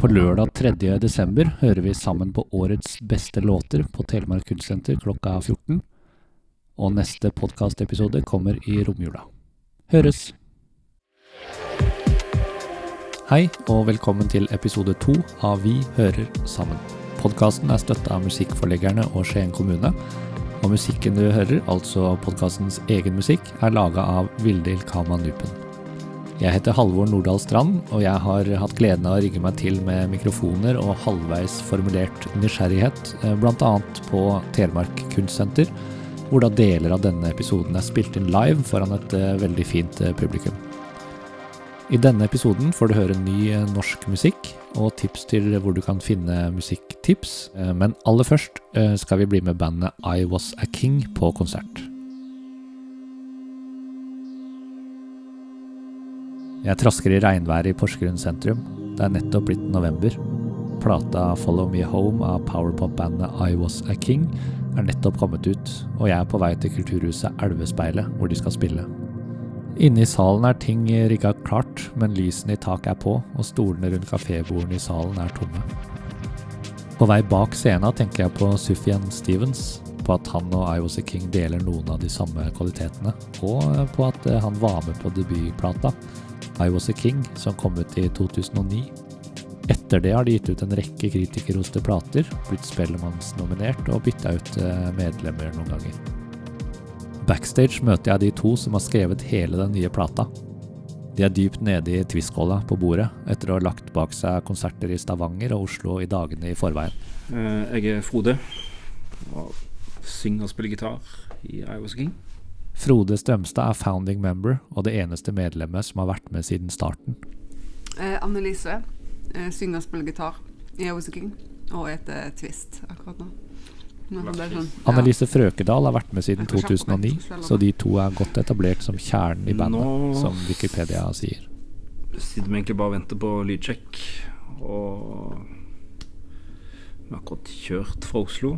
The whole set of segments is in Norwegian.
På lørdag 3. desember hører vi sammen på årets beste låter på Telemark Kunstsenter klokka 14. Og neste podkastepisode kommer i romjula. Høres! Hei, og velkommen til episode to av Vi hører sammen. Podkasten er støtta av musikkforleggerne og Skien kommune. Og musikken du hører, altså podkastens egen musikk, er laga av Vilde Kama Nupen. Jeg heter Halvor Nordahl Strand, og jeg har hatt gleden av å rigge meg til med mikrofoner og halvveis formulert nysgjerrighet, eh, bl.a. på Telemark Kunstsenter, hvor da deler av denne episoden er spilt inn live foran et eh, veldig fint eh, publikum. I denne episoden får du høre ny norsk musikk og tips til hvor du kan finne musikktips, men aller først skal vi bli med bandet I Was A King på konsert. Jeg trasker i regnværet i Porsgrunn sentrum. Det er nettopp blitt november. Plata 'Follow Me Home' av powerpop-bandet I Was A King er nettopp kommet ut, og jeg er på vei til kulturhuset Elvespeilet, hvor de skal spille. Inne i salen er ting rigga klart, men lysene i taket er på, og stolene rundt kafébordene i salen er tomme. På vei bak scenen tenker jeg på Sufjan Stevens, på at han og I Was A King deler noen av de samme kvalitetene, og på at han var med på debutplata, i Was A King, som kom ut i 2009. Etter det har de gitt ut en rekke kritikerroste plater, blitt Spellemannsnominert og bytta ut eh, medlemmer noen ganger. Backstage møter jeg de to som har skrevet hele den nye plata. De er dypt nede i twistcola på bordet, etter å ha lagt bak seg konserter i Stavanger og Oslo i dagene i forveien. Eh, jeg er Frode, og synger og spiller gitar i I Was A King. Frode Strømstad er founding member og det eneste medlemmet som har vært med siden starten. Eh, Annelise eh, synger og spiller gitar i King og heter Twist akkurat nå. Sånn, Annelise Frøkedal har vært med siden 2009, så de to er godt etablert som kjernen i bandet, nå som Wikipedia sier. Sitter vi egentlig bare og venter på lydsjekk, og vi har akkurat kjørt fra Oslo.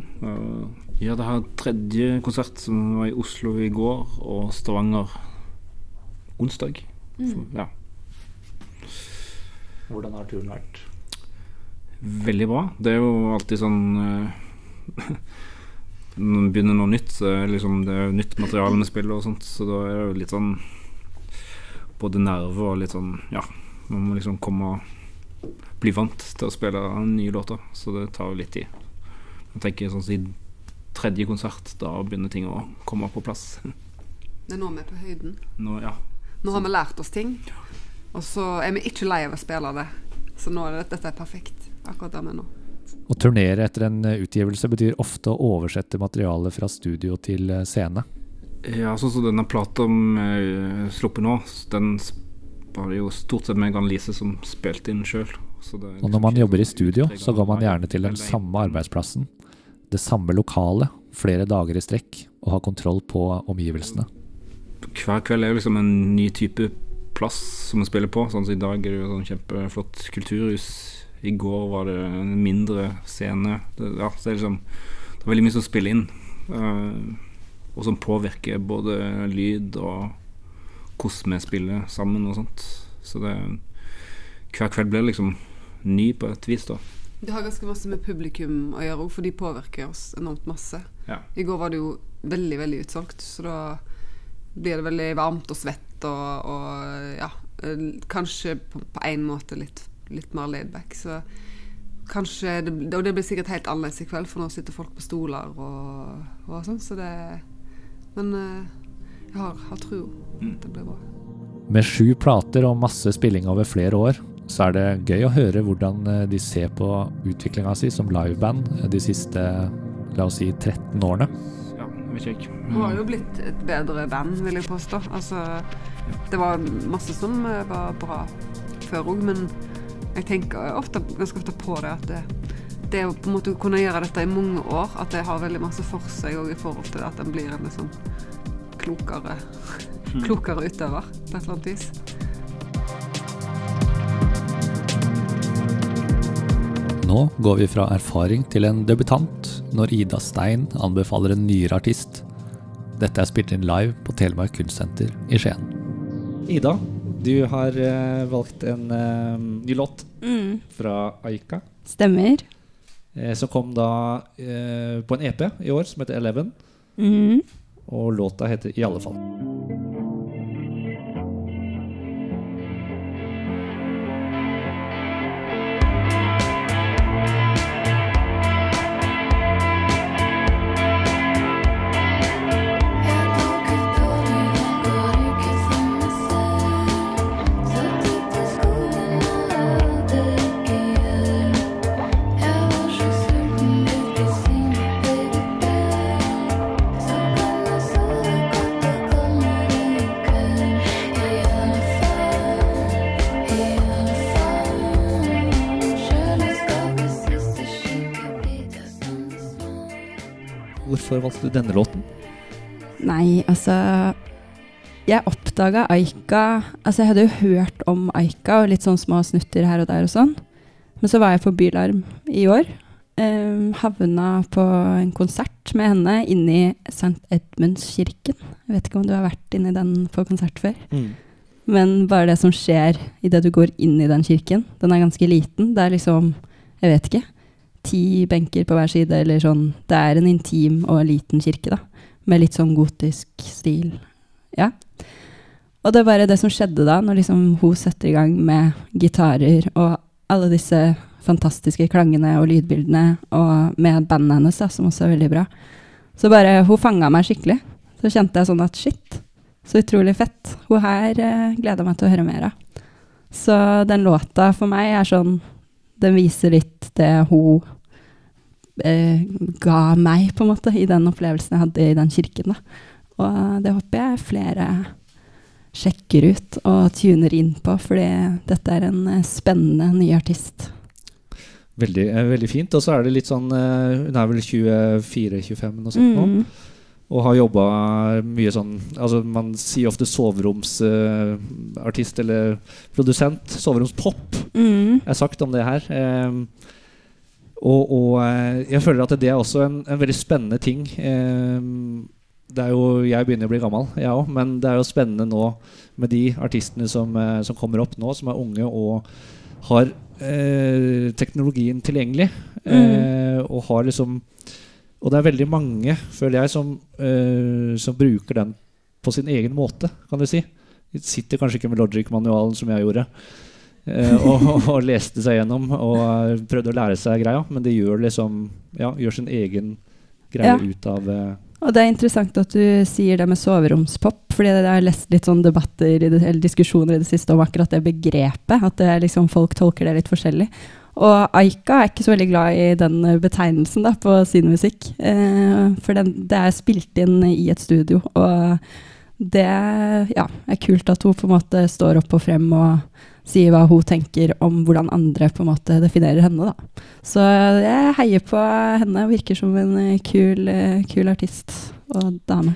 Ja, det her tredje konsert som var i Oslo i går, og Stavanger onsdag. Mm. Ja. Hvordan har turen vært? Veldig bra. Det er jo alltid sånn uh, Når man begynner noe nytt, så er liksom, det er jo nytt materiale med spillet og sånt, så da er det jo litt sånn Både nerve og litt sånn Ja, man må liksom komme og bli vant til å spille nye låter, så det tar jo litt tid. Jeg tenker sånn siden tredje konsert, da begynner ting å komme på plass. Det er nå vi er på høyden. Nå, ja. nå har vi lært oss ting, og så er vi ikke lei av å spille det. Så nå er det, dette er perfekt, akkurat der vi er nå. Å turnere etter en eh, utgivelse betyr ofte å oversette materialet fra studio til eh, scene. Ja, sånn som denne plata vi slipper nå, den var det jo stort sett meg og Lise som spilte inn sjøl. Og når man jobber i studio, så går man gjerne til den samme arbeidsplassen, det samme lokalet, flere dager i strekk, og har kontroll på omgivelsene. Hver kveld er jo liksom en ny type plass som vi spiller på. Sånn som I dag er det jo sånn kjempeflott kulturhus. I går var det en mindre scene. Det, ja, det, er liksom, det er veldig mye som spiller inn. Uh, og som påvirker både lyd og hvordan vi spiller sammen og sånt. Så det Hver kveld blir liksom ny på et vis, da. Det har ganske masse med publikum å gjøre òg, for de påvirker oss enormt masse. Ja. I går var det jo veldig, veldig utsolgt, så da blir det veldig varmt og svett og, og ja Kanskje på en måte litt, litt mer laidback. Så kanskje det, Og det blir sikkert helt annerledes i kveld, for nå sitter folk på stoler og, og sånn, så det Men uh, jeg har, har tro mm. det blir bra. Med sju plater og masse spilling over flere år, så er det gøy å høre hvordan eh, de ser på utviklinga si som liveband de siste la oss si 13 årene. Ja, vet ikke. Mm. Det har jo blitt et bedre band, vil jeg påstå. Altså, det var masse som eh, var bra før òg, men jeg tenker ofte, ganske ofte på det at det, det å på en måte kunne gjøre dette i mange år, at det har veldig masse for seg òg i forhold til at en blir en liksom klokere, mm. klokere utøver på et eller annet vis. Nå går vi fra erfaring til en debutant når Ida Stein anbefaler en nyere artist. Dette er spilt inn live på Telemark Kunstsenter i Skien. Ida, Du har uh, valgt en uh, ny låt Mm. fra Aika. Stemmer. Eh, som kom da eh, på en EP i år som heter Eleven. Mm. Og låta heter I alle fall. Hvorfor valgte du denne låten? Nei, altså Jeg oppdaga Aika Altså, jeg hadde jo hørt om Aika og litt sånn små snutter her og der og sånn. Men så var jeg på Bylarm i år. Um, havna på en konsert med henne Inni St. St. Edmundskirken. Jeg vet ikke om du har vært inni den på konsert før? Men bare det som skjer idet du går inn i den kirken, den er ganske liten. Det er liksom, jeg vet ikke, ti benker på hver side, eller sånn. Det er en intim og liten kirke, da. Med litt sånn gotisk stil. Ja. Og det er bare det som skjedde da, når liksom hun setter i gang med gitarer og alle disse fantastiske klangene og lydbildene, og med bandet hennes, da, som også er veldig bra. Så bare Hun fanga meg skikkelig. Så kjente jeg sånn at shit, så utrolig fett. Hun her eh, gleder meg til å høre mer av. Så den låta for meg er sånn Den viser litt det hun eh, ga meg, på en måte, i den opplevelsen jeg hadde i den kirken. Da. Og det håper jeg flere sjekker ut og tuner inn på, fordi dette er en eh, spennende ny artist. Veldig, eh, veldig fint. Og så er det litt sånn eh, Hun er vel 24-25 noe sånt nå. Mm. Og har jobba mye sånn Altså Man sier ofte soveromsartist eller produsent. Soveromspop Mm. er sagt om det her. Um, og, og eh, jeg føler at det er også en, en veldig spennende ting. Ehm, det er jo, Jeg begynner å bli gammel, jeg òg, men det er jo spennende nå med de artistene som, eh, som kommer opp nå, som er unge og har eh, teknologien tilgjengelig. Eh, og har liksom Og det er veldig mange, føler jeg, som, uh, som bruker den på sin egen måte, kan du si. De sitter kanskje ikke med Logic-manualen som jeg gjorde. Uh, og, og, leste seg gjennom og eh, prøvde å lære seg greia, men de gjør liksom Ja, gjør sin egen greie Ja. ut av uh, Og det er interessant at du sier det med soveromspop, fordi jeg har lest litt sånn debatter eller diskusjoner i det siste om akkurat det begrepet. At det er liksom, folk tolker det litt forskjellig. Og Aika er ikke så veldig glad i den eh, betegnelsen da, på sin musikk. Eh, for den, det er spilt inn i et studio, og det ja, er kult at hun på en måte står opp og frem og sier hva hun tenker om hvordan andre på en måte definerer henne. Da. Så jeg heier på henne. Virker som en eh, kul, eh, kul artist og dame.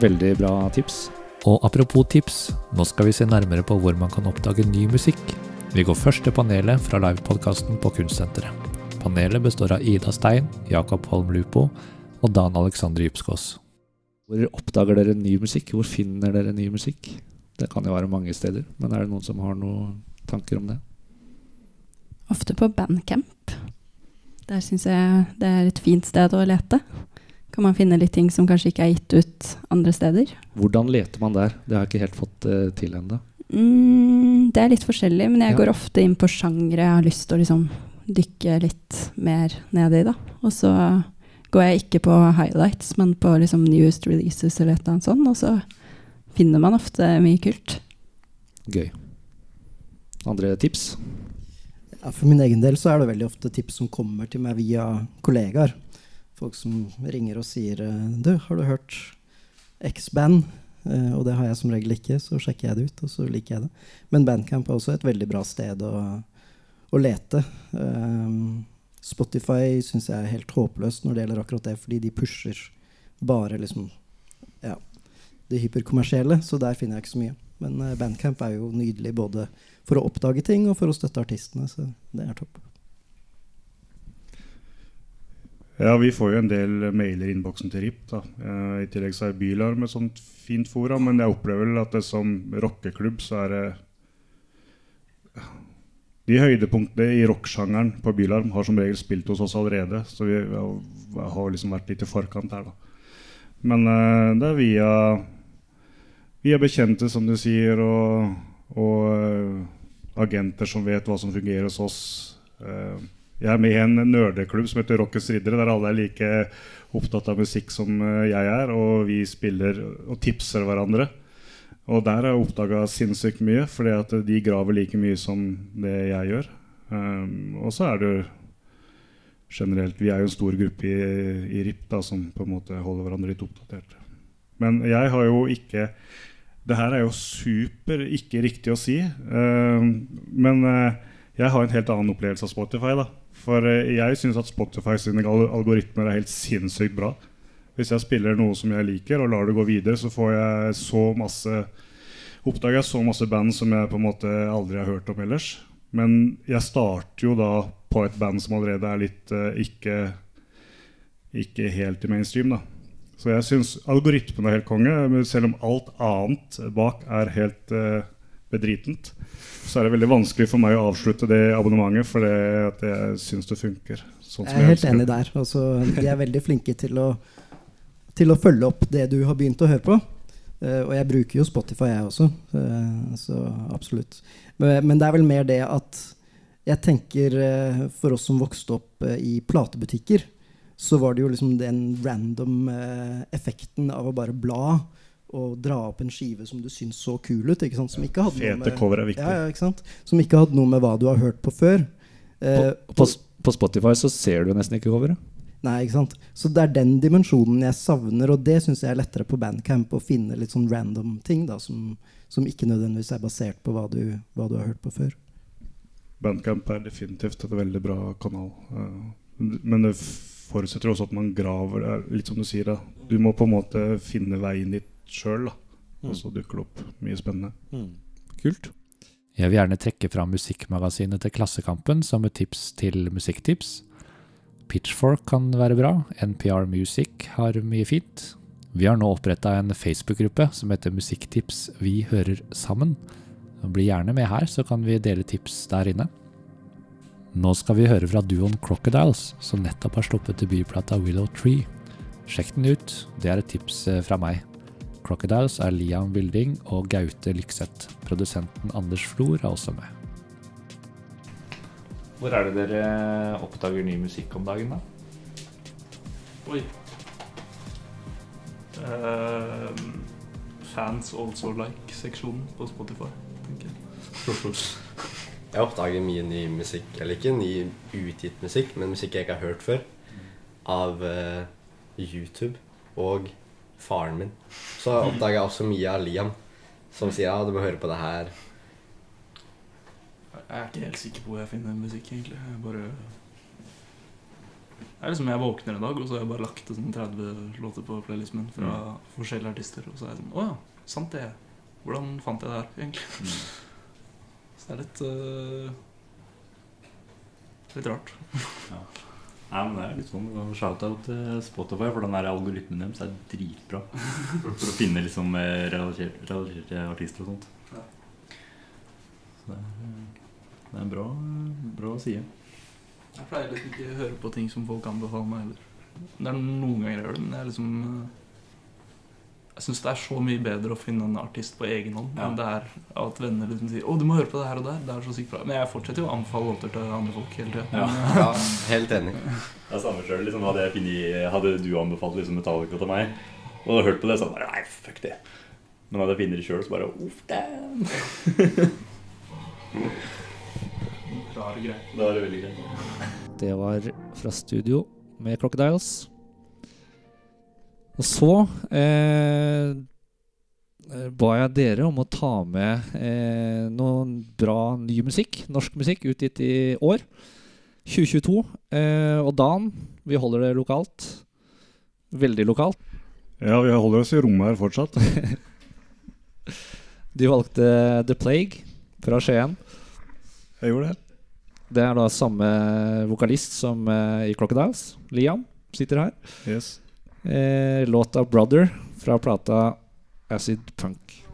veldig bra tips. Og apropos tips, nå skal vi se nærmere på hvor man kan oppdage ny musikk. Vi går først til panelet fra livepodkasten på Kunstsenteret. Panelet består av Ida Stein, Jakob Holm Lupo og Dan Alexander Djupskås. Hvor oppdager dere ny musikk? Hvor finner dere ny musikk? Det kan jo være mange steder, men er det noen som har noen tanker om det? Ofte på bandcamp. Der syns jeg det er et fint sted å lete. Kan man finne litt ting som kanskje ikke er gitt ut andre steder. Hvordan leter man der? Det har jeg ikke helt fått eh, til ennå. Mm, det er litt forskjellig, men jeg Ja. går ofte inn på sjangre jeg har lyst til å liksom dykke litt mer ned i. da. Og så går jeg ikke på highlights, men på liksom newest releases eller et eller annet sånt. Og så finner man ofte mye kult. Gøy. Andre tips? Ja, for min egen del så er det veldig ofte tips som kommer til meg via kollegaer. Folk som ringer og sier eh, Du, har du hørt X-band? Eh, og det har jeg som regel ikke, så sjekker jeg det ut, og så liker jeg det. Men Bandcamp er også et veldig bra sted å, å lete. Um, Spotify syns jeg er helt håpløst når det gjelder akkurat det, fordi de pusher bare liksom ja, det hyperkommersielle, så der finner jeg ikke så mye. Men eh, Bandcamp er jo nydelig både for å oppdage ting og for å støtte artistene, så det er topp. Ja, vi får jo en del mailer i innboksen til RIP. da. Eh, I tillegg så er Bylarm et sånt fint fora, men jeg opplever vel at det som rockeklubb så er det de høydepunktene i rocksjangeren på Bylarm har som regel spilt hos oss allerede. Så vi har liksom vært litt i forkant der, da. Men uh, det er via, via bekjente, som du sier, og, og uh, agenter som vet hva som fungerer hos oss. Uh, jeg er med i en nerdeklubb som heter Rockens Riddere, der alle er like opptatt av musikk som jeg er, og vi spiller og tipser hverandre. Og der har jeg oppdaga sinnssykt mye, fordi at de graver like mye som det jeg gjør. Um, og så er det generelt Vi er jo en stor gruppe i, i RIP da, som på en måte holder hverandre litt oppdatert. Men jeg har jo ikke Det her er jo super ikke riktig å si. Um, men uh, jeg har en helt annen opplevelse av Spotify. da For uh, jeg syns at Spotify sine algoritmer er helt sinnssykt bra. Hvis jeg spiller noe som jeg liker, og lar det gå videre, så får jeg så masse oppdager jeg så masse band som jeg på en måte aldri har hørt om ellers. Men jeg starter jo da på et band som allerede er litt uh, ikke, ikke helt i mainstream. da Så jeg syns algoritmen er helt konge, selv om alt annet bak er helt uh, bedritent. Så er det veldig vanskelig for meg å avslutte det abonnementet for at jeg syns det funker. Sånn jeg er helt enig der. Altså, de er veldig flinke til å til å følge opp det du har begynt å høre på. Uh, og jeg bruker jo Spotify, jeg også. Uh, så absolutt. Men, men, det er vel mer det at jeg tenker uh, for oss som vokste opp i platebutikker, så var det jo liksom den random effekten av å bare bla og dra opp en skive som du syns så kul ut. Ikke sant? Som ikke hadde Fete cover er. Ja, ja, ikke sant? Som ikke hadde noe med hva du har hørt på før. på, på, på Spotify så ser du nesten ikke coveret. Nei, ikke sant? Så det er den dimensjonen jeg savner, og det syns jeg er lettere på bandcamp. Å finne litt sånn random ting da, som, som ikke nødvendigvis er basert på hva du, hva du, har hørt på før. Bandcamp er definitivt et veldig bra kanal. Eh, men det forutsetter også at man graver. Litt som du sier, da. Du må på en måte finne veien dit sjøl, og så dukker det opp mye spennende. Mm. Kult. Jeg vil gjerne trekke fram musikkmagasinet til Klassekampen som et tips til musikktips. Pitchfork kan være bra. NPR Music har mye fint. Vi har nå oppretta en Facebook-gruppe som heter Musikktips vi hører sammen. Bli gjerne med her, så kan vi dele tips der inne. Nå skal vi høre fra duoen Crocodiles, som nettopp har sluppet debutplata Willow Tree. Sjekk den ut, det er et tips eh, fra meg. Crocodiles er Liam Wilding og Gaute Lykseth. Produsenten Anders Flor er også med. Hvor er det dere oppdager ny musikk om dagen, da? Oi. Uh, fans also like-seksjonen på Spotify, tenker jeg. jeg oppdager mye ny musikk, eller ikke ny utgitt musikk, men musikk jeg ikke har hørt før, av uh, YouTube og faren min. Så oppdager jeg også mye av Liam, som sier ja, du må høre på det her. Jeg er ikke helt sikker på hvor jeg finner musikk, egentlig. Jeg bare Det er liksom Jeg våkner en dag, og så har jeg bare lagt sånn 30 låter på playlisten min fra mm. forskjellige artister. Og så er jeg sånn Å ja, sant det. Hvordan fant jeg det her, egentlig? Mm. Så det er litt uh, Litt rart. ja. Nei, men det er litt sånn Shout-out til Spotify, for den der algoritmen deres er dritbra. For å finne liksom eh, relaterte artister og sånt. Ja. Så det er det er en bra, bra side. Jeg pleier liksom ikke å høre på ting som folk anbefaler meg heller. Det er noen ganger jeg gjør det, men jeg liksom Jeg syns det er så mye bedre å finne en artist på egen hånd ja. enn det er at venner liksom sier 'Å, du må høre på det her og der'. Det er så sykt bra. Men jeg fortsetter jo å anbefale låter til andre folk hele tida. Ja. ja. helt enig. Det er samme sjøl. Liksom, hadde, hadde, du anbefalt liksom Metallica til meg, og hadde hørt på det, så hadde jeg bare Nei, fuck det. Men hadde jeg funnet det sjøl, så bare Uff, damn. Da er det greit. Da er det veldig greit. Det var fra studio med Crocodiles. Og så eh, ba jeg dere om å ta med eh, noen bra ny musikk, norsk musikk, utgitt i år. 2022. Eh, og Dan, vi holder det lokalt. Veldig lokalt. Ja, vi holder oss i rommet her fortsatt. du valgte The Plague fra Skien. Jeg gjorde det. Det er da samme vokalist som uh, i Crocodiles. Liam sitter her. Yes. Eh, låta 'Brother' fra plata Acid Punk.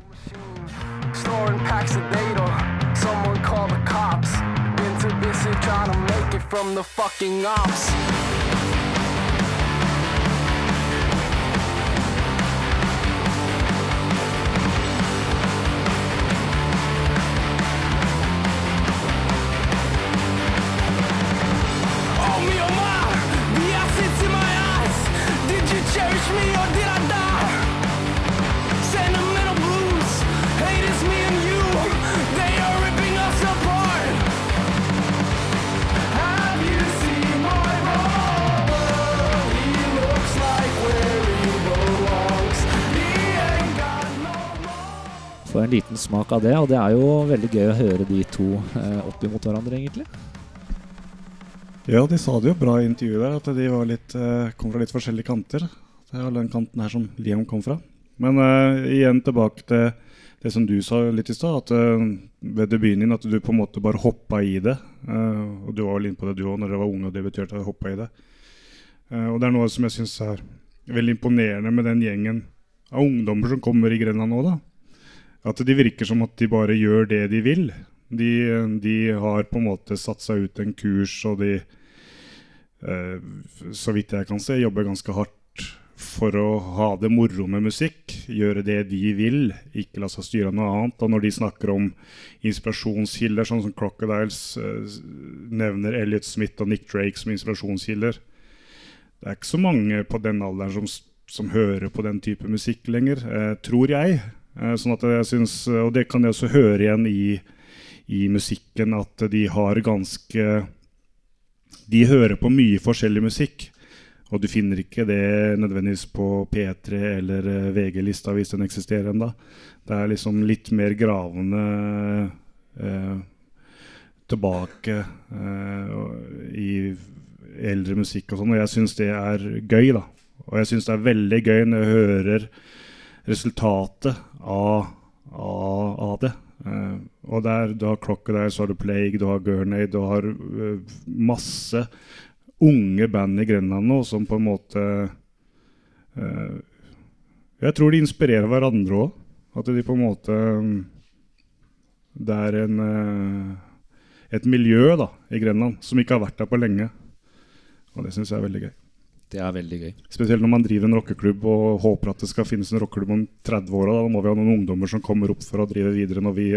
From the fucking ops. Smak av det, og det er jo veldig gøy å høre de to eh, opp imot hverandre, egentlig. Ja, de sa det jo bra i intervjuet der, at de litt, eh, kom fra litt forskjellige kanter. Det er den kanten her som Liam kom fra. Men eh, igjen tilbake til det som du sa litt i stad, at eh, ved debuten din at du på en måte bare hoppa i det. Eh, og du var vel inne på det du òg, når dere var unge og debuterte, hoppa i det. Eh, og det er noe som jeg syns er veldig imponerende med den gjengen av ungdommer som kommer i Grenland nå, da. At de virker som at de bare gjør det de vil. De, de har på en måte satt seg ut en kurs, og de, eh, så vidt jeg kan se, jobber ganske hardt for å ha det moro med musikk. Gjøre det de vil, ikke la seg styre av noe annet. Og når de snakker om inspirasjonskilder, sånn som Crocodiles eh, nevner Elliot Smith og Nick Drake som inspirasjonskilder Det er ikke så mange på den alderen som, som hører på den type musikk lenger, eh, tror jeg. Eh, sånn at jeg synes, Og det kan jeg også høre igjen i, i musikken, at de har ganske De hører på mye forskjellig musikk. Og du finner ikke det nødvendigvis på P3 eller eh, VG-lista hvis den eksisterer ennå. Det er liksom litt mer gravende eh, tilbake eh, i eldre musikk og sånn. Og jeg syns det er gøy, da. Og jeg syns det er veldig gøy når jeg hører resultatet av, av, av det. Uh, og der, du har Crocodile, så har du Plague, du har Gurney, du har uh, masse unge band i Grenland nå som på en måte uh, Jeg tror de inspirerer hverandre òg. At de på en måte um, Det er en, et miljø da, i Grenland som ikke har vært der på lenge. Og det syns jeg er veldig gøy. Det er veldig gøy. Spesielt når man driver en rockeklubb og håper at det skal finnes en rockeklubb om 30 år. Da Da må vi ha noen ungdommer som kommer opp for å drive videre når vi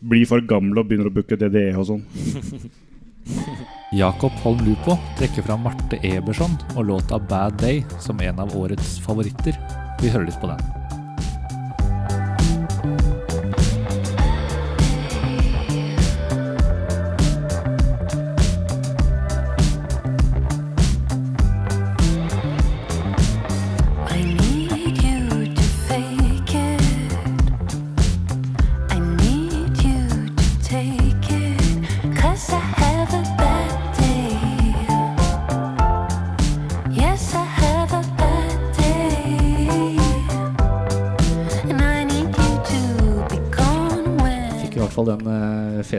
blir for gamle og begynner å booke DDE og sånn. Jakob Holm Lupo trekker fram Marte Eberson og låta 'Bad Day' som en av årets favoritter. Vi hører litt på den.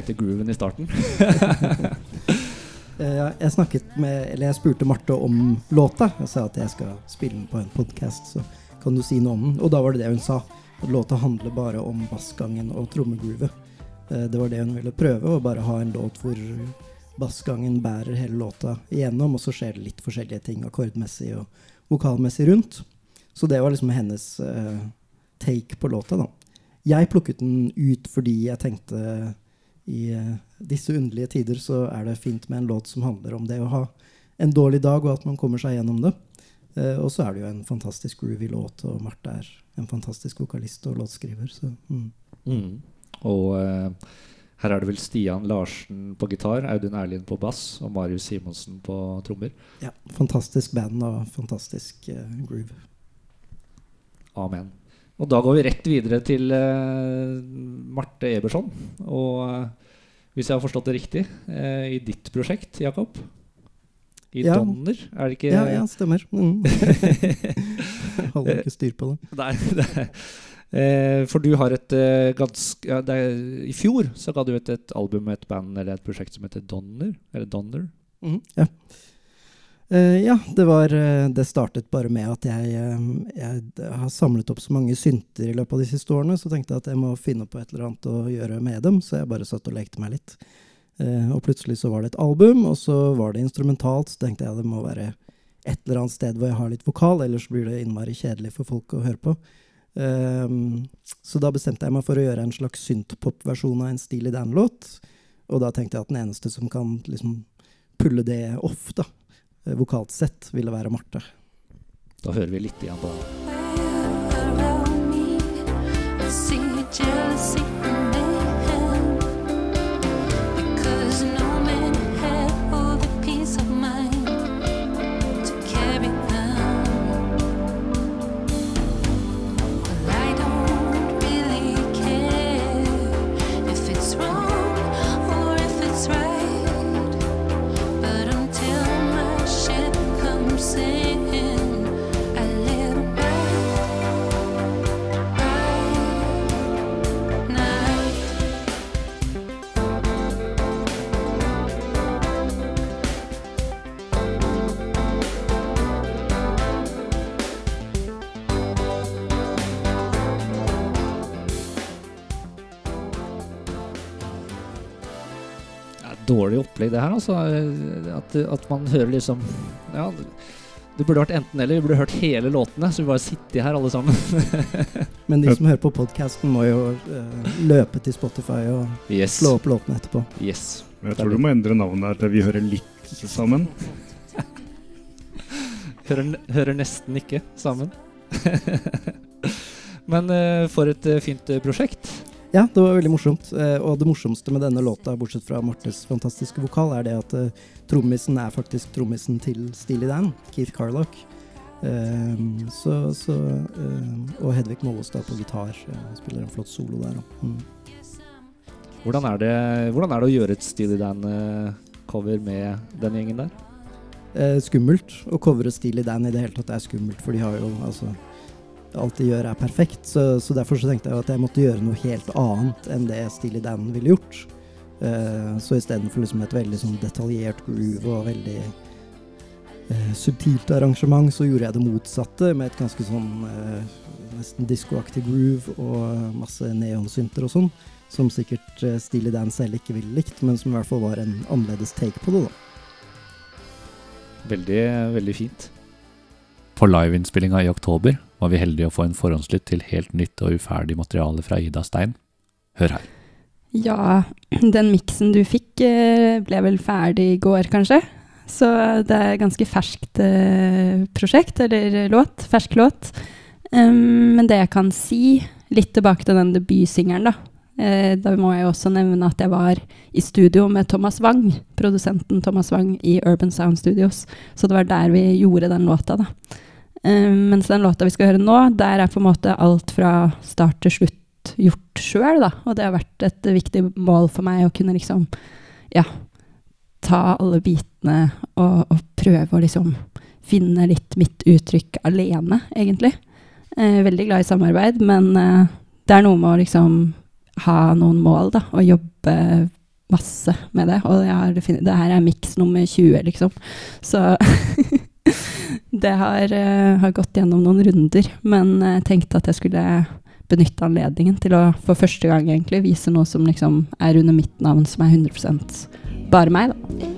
Eh, grooven i starten. Eh, Jeg snakket med, eller jeg spurte Marte om låta. Jeg sa at jeg skal spille den på en podkast, så kan du si noe om den. Og da var det det hun sa. Låta handler bare om bassgangen og trommegroovet. Eh, Det var det hun ville prøve, å bare ha en låt hvor bassgangen bærer hele låta igjennom, og så skjer det litt forskjellige ting akkordmessig og vokalmessig rundt. Så det var liksom hennes uh, take på låta, da. Jeg plukket den ut fordi jeg tenkte i eh, disse underlige tider så er det fint med en låt som handler om det å ha en dårlig dag, og at man kommer seg gjennom det. Eh, og så er det jo en fantastisk groovy låt, og Marte er en fantastisk vokalist og låtskriver. Så, mm. Og eh, her er det vel Stian Larsen på gitar, Audun Erlien på bass og Marius Simonsen på trommer. Ja, fantastisk band og fantastisk eh, groove. Amen. Og da går vi rett videre til uh, Marte Eberson. Og uh, hvis jeg har forstått det riktig, uh, i ditt prosjekt, Jakob? I Ja. Donner, er det ikke Ja, ja, stemmer. Mm. Holder ikke styr på det. Nei, det for du har et ganske ja, er, I fjor så ga du ut et album med et band eller et prosjekt som heter Donner. Eller Donner. Mm, ja. Eh, ja, det var eh, Det startet bare med at jeg, eh, jeg har samlet opp så mange synter i løpet av de siste årene, så tenkte jeg at jeg må finne på et eller annet å gjøre med dem, så jeg bare satt og lekte meg litt. Uh, og plutselig så var det et album, og så var det instrumentalt. Så tenkte jeg det må være et eller annet sted hvor jeg har litt vokal, ellers blir det innmari kjedelig for folk å høre på. Ehm, så da bestemte jeg meg for å gjøre en slags synthpop-versjon av en Steely Dan-låt. Og da tenkte jeg at den eneste som kan liksom pulle det off, da, vokalt sett, ville være Marte. Da hører vi litt igjen på den. Dårlig opplegg, det her, altså. At, at man hører liksom Ja, det burde vært enten-eller. Vi burde hørt hele låtene, så vi bare sitter her alle sammen. Men de som hører på podkasten, må jo uh, løpe til Spotify og Yes. slå opp låtene etterpå. Yes. Men jeg tror du må endre navnet her til Vi hører litt sammen. Hører, hører nesten ikke sammen. Men uh, for et uh, fint prosjekt. Ja, det var veldig morsomt. Eh, og det morsomste med denne låta, bortsett fra Martes fantastiske vokal, er det at eh, trommisen er faktisk trommisen til Steely Dan, Keith Carlock. Eh, så, så, og Hedvig Mollestad på gitar. spiller en flott solo der. Mm. Hvordan er det, hvordan er det å gjøre et Steely Dan-cover med den gjengen der? Skummelt. Å covre Steely Dan i det hele tatt er skummelt, for de har jo altså Alt de gjør er perfekt, så, så derfor så tenkte jeg at jeg måtte gjøre noe helt annet enn det Steely Dan ville gjort. Uh, så istedenfor liksom et veldig sånn detaljert groove og veldig uh, subtilt arrangement, så gjorde jeg det motsatte, med et ganske sånn uh, nesten diskoaktig groove og masse neonsynter og sånn. Som sikkert uh, Steely Dan selv ikke ville likt, men som i hvert fall var en annerledes take på det, da. Veldig, veldig fint. På liveinnspillinga i oktober var vi heldige å få en forhåndslytt til helt nytt og uferdig materiale fra Ida Stein. Hør her. Ja, den miksen du fikk eh, ble vel ferdig i går, kanskje. Så det er ganske ferskt eh, prosjekt, eller låt. Fersk låt. Men det jeg kan si, litt tilbake til den debutsingeren, da. Eh, da må jeg også nevne at jeg var i studio med Thomas Wang, produsenten Thomas Wang i Urban Sound Studios. Så det var der vi gjorde den låta, da. Um, mens den låta vi skal høre nå, der er på en måte alt fra start til slutt gjort sjøl. Og det har vært et viktig mål for meg å kunne liksom, ja, ta alle bitene og, og prøve å liksom finne litt mitt uttrykk alene, egentlig. Eh, veldig glad i samarbeid, men eh, det er noe med å liksom ha noen mål, da, og jobbe masse med det. Og det her er miks nummer 20, liksom. Så det har, eh, har gått gjennom noen runder, men jeg tenkte at jeg skulle benytte anledningen til å for første gang egentlig vise noe som liksom er under mitt navn, som er 100% bare meg, da.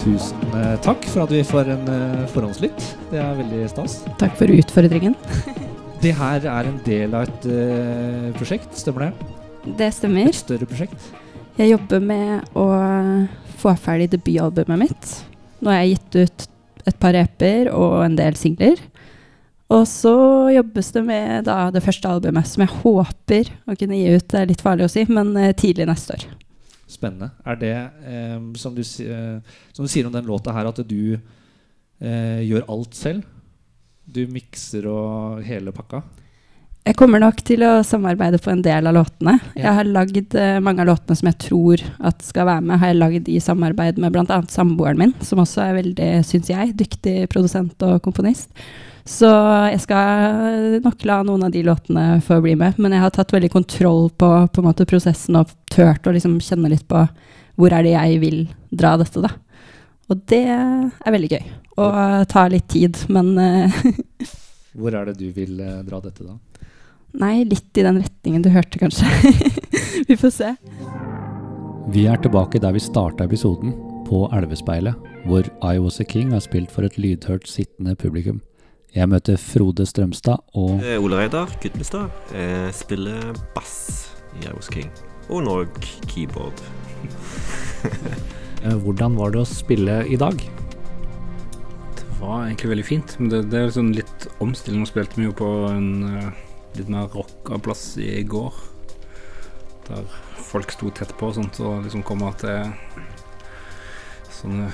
Tusen eh, takk for at vi får en eh, forhåndslytt. Det er veldig stas. Takk for utfordringen. Det her er en del av et uh, prosjekt, stemmer det? Det stemmer. Et større prosjekt. Jeg jobber med å få ferdig debutalbumet mitt. Nå har jeg gitt ut et par EP-er og en del singler. Og så jobbes det med da, det første albumet, som jeg håper å kunne gi ut. Det er litt farlig å si, men tidlig neste år. Spennende. Er det, eh, som, du, eh, som du sier om den låta her, at du eh, gjør alt selv? Du mikser og hele pakka? Jeg kommer nok til å samarbeide på en del av låtene. Ja. Jeg har lagd eh, mange av låtene som jeg tror at skal være med, har jeg lagd i samarbeid med bl.a. samboeren min, som også er veldig, syns jeg, dyktig produsent og komponist. Så jeg skal nok la noen av de låtene få bli med. Men jeg har tatt veldig kontroll på, på en måte, prosessen og turt å liksom kjenne litt på hvor er det jeg vil dra dette, da. Og det er veldig gøy. Og tar litt tid, men eh, Hvor er det du vil eh, dra dette, da? Nei, litt i den retningen du hørte, kanskje. Vi får se. Vi er tilbake der vi starta episoden, på Elvespeilet, hvor I Was A King har spilt for et lydhørt sittende publikum. Jeg møter Frode Strømstad og Eh, Ole Reidar Gudmestad eh, spiller bass i I King. Og nå keyboard. eh, Hvordan var det å spille i dag? Det var egentlig veldig fint, men det, det er sånn litt omstilling. Nå spilte vi jo på en litt mer rocka plass i går. Der folk sto tett på og sånt, og liksom komme til sånne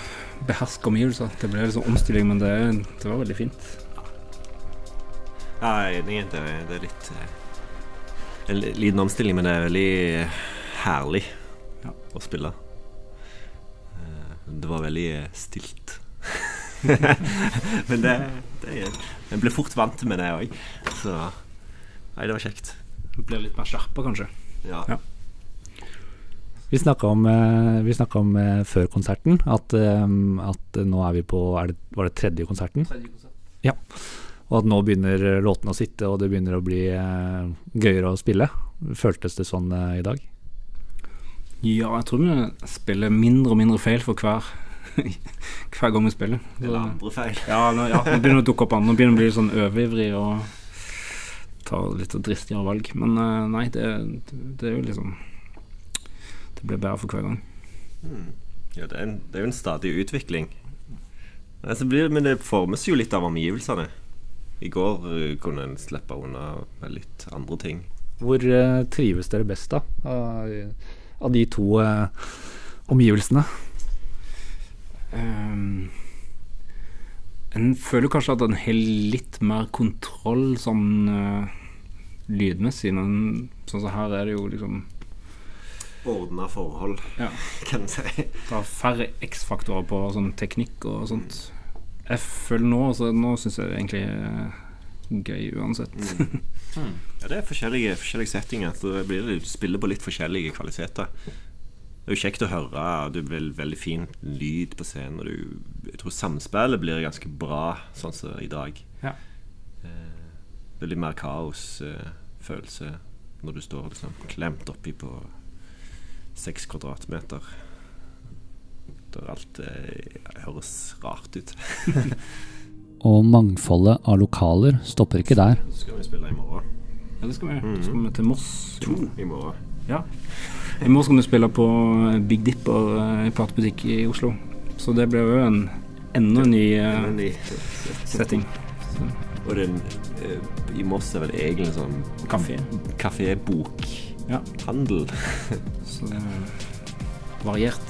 beherska omgivelser. Det ble sånn omstilling, men det, det var veldig fint. Ja, jeg er enig. Det, er- det er litt eh, En liten omstilling, men det er veldig herlig Ja. å spille. Eh, Det var veldig eh, stilt. men det, det er- En blir fort vant med det òg. Så Nei, det var kjekt. Det ble litt mer skjerpa, kanskje. Ja. Ja. Vi snakka om, eh, vi om eh, før konserten at, eh, at nå er vi på er det, Var det tredje konserten? Ja. Og at nå begynner låtene å sitte, og det begynner å bli eh, gøyere å spille. Føltes det sånn eh, i dag? Ja, jeg tror vi spiller mindre og mindre feil for hver Hver gang vi spiller. Eller andre feil. Ja, nå, ja, nå begynner det å dukke opp andre. Nå begynner det å bli sånn overivrig og ta litt dristigere valg. Men eh, nei, det, det er jo liksom Det blir bedre for hver gang. Mm. Ja, det er, en, det er jo en stadig utvikling. Altså, men det formes jo litt av omgivelsene. I går eh, kunne en slippe unna med litt andre ting. Hvor uh, trives dere best, da? Av, av de to uh, omgivelsene? Um, en føler kanskje at en har litt mer kontroll sånn uh, lydmessig. Men sånn som her er det jo liksom Ordna forhold, Ja. kan en si. Det er færre X-faktorer på sånn teknikk og sånt. Jeg føler nå så Nå syns jeg det egentlig er gøy uansett. Mm. Ja, det er forskjellige, forskjellige settinger. Så det blir, du spiller på litt forskjellige kvaliteter. Det er jo kjekt å høre. Du Det blir veldig fin lyd på scenen. Og du, jeg tror samspillet blir ganske bra, sånn som i dag. Ja. Eh, veldig mer kaosfølelse når du står liksom klemt oppi på seks kvadratmeter. Der alt eh, høres rart ut. Og mangfoldet av lokaler stopper ikke der. Så skal vi spille i morgen. Ja, det skal vi. Mhm. Så skal vi til Moss. To i morgen. Ja. I morgen skal vi spille på Big Dipper eh, platebutikk i Oslo. Så det blir jo en enda en ny eh, i, setting. og den eh, i Moss er vel egentlig sånn Kafé. kafébokhandel. Ja. Så det er variert.